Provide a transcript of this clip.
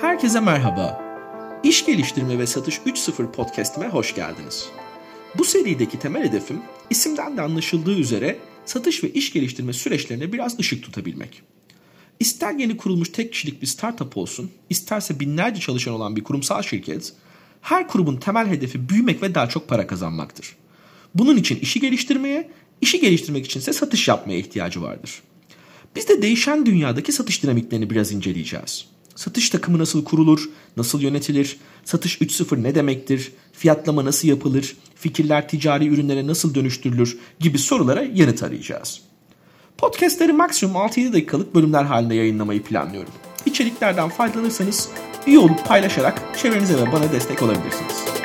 Herkese merhaba. İş Geliştirme ve Satış 3.0 podcast'ime hoş geldiniz. Bu serideki temel hedefim isimden de anlaşıldığı üzere satış ve iş geliştirme süreçlerine biraz ışık tutabilmek. İster yeni kurulmuş tek kişilik bir startup olsun, isterse binlerce çalışan olan bir kurumsal şirket, her kurumun temel hedefi büyümek ve daha çok para kazanmaktır. Bunun için işi geliştirmeye, işi geliştirmek içinse satış yapmaya ihtiyacı vardır. Biz de değişen dünyadaki satış dinamiklerini biraz inceleyeceğiz. Satış takımı nasıl kurulur, nasıl yönetilir, satış 3.0 ne demektir, fiyatlama nasıl yapılır, fikirler ticari ürünlere nasıl dönüştürülür gibi sorulara yanıt arayacağız. Podcastleri maksimum 6-7 dakikalık bölümler halinde yayınlamayı planlıyorum. İçeriklerden faydalanırsanız üye olup paylaşarak çevrenize ve bana destek olabilirsiniz.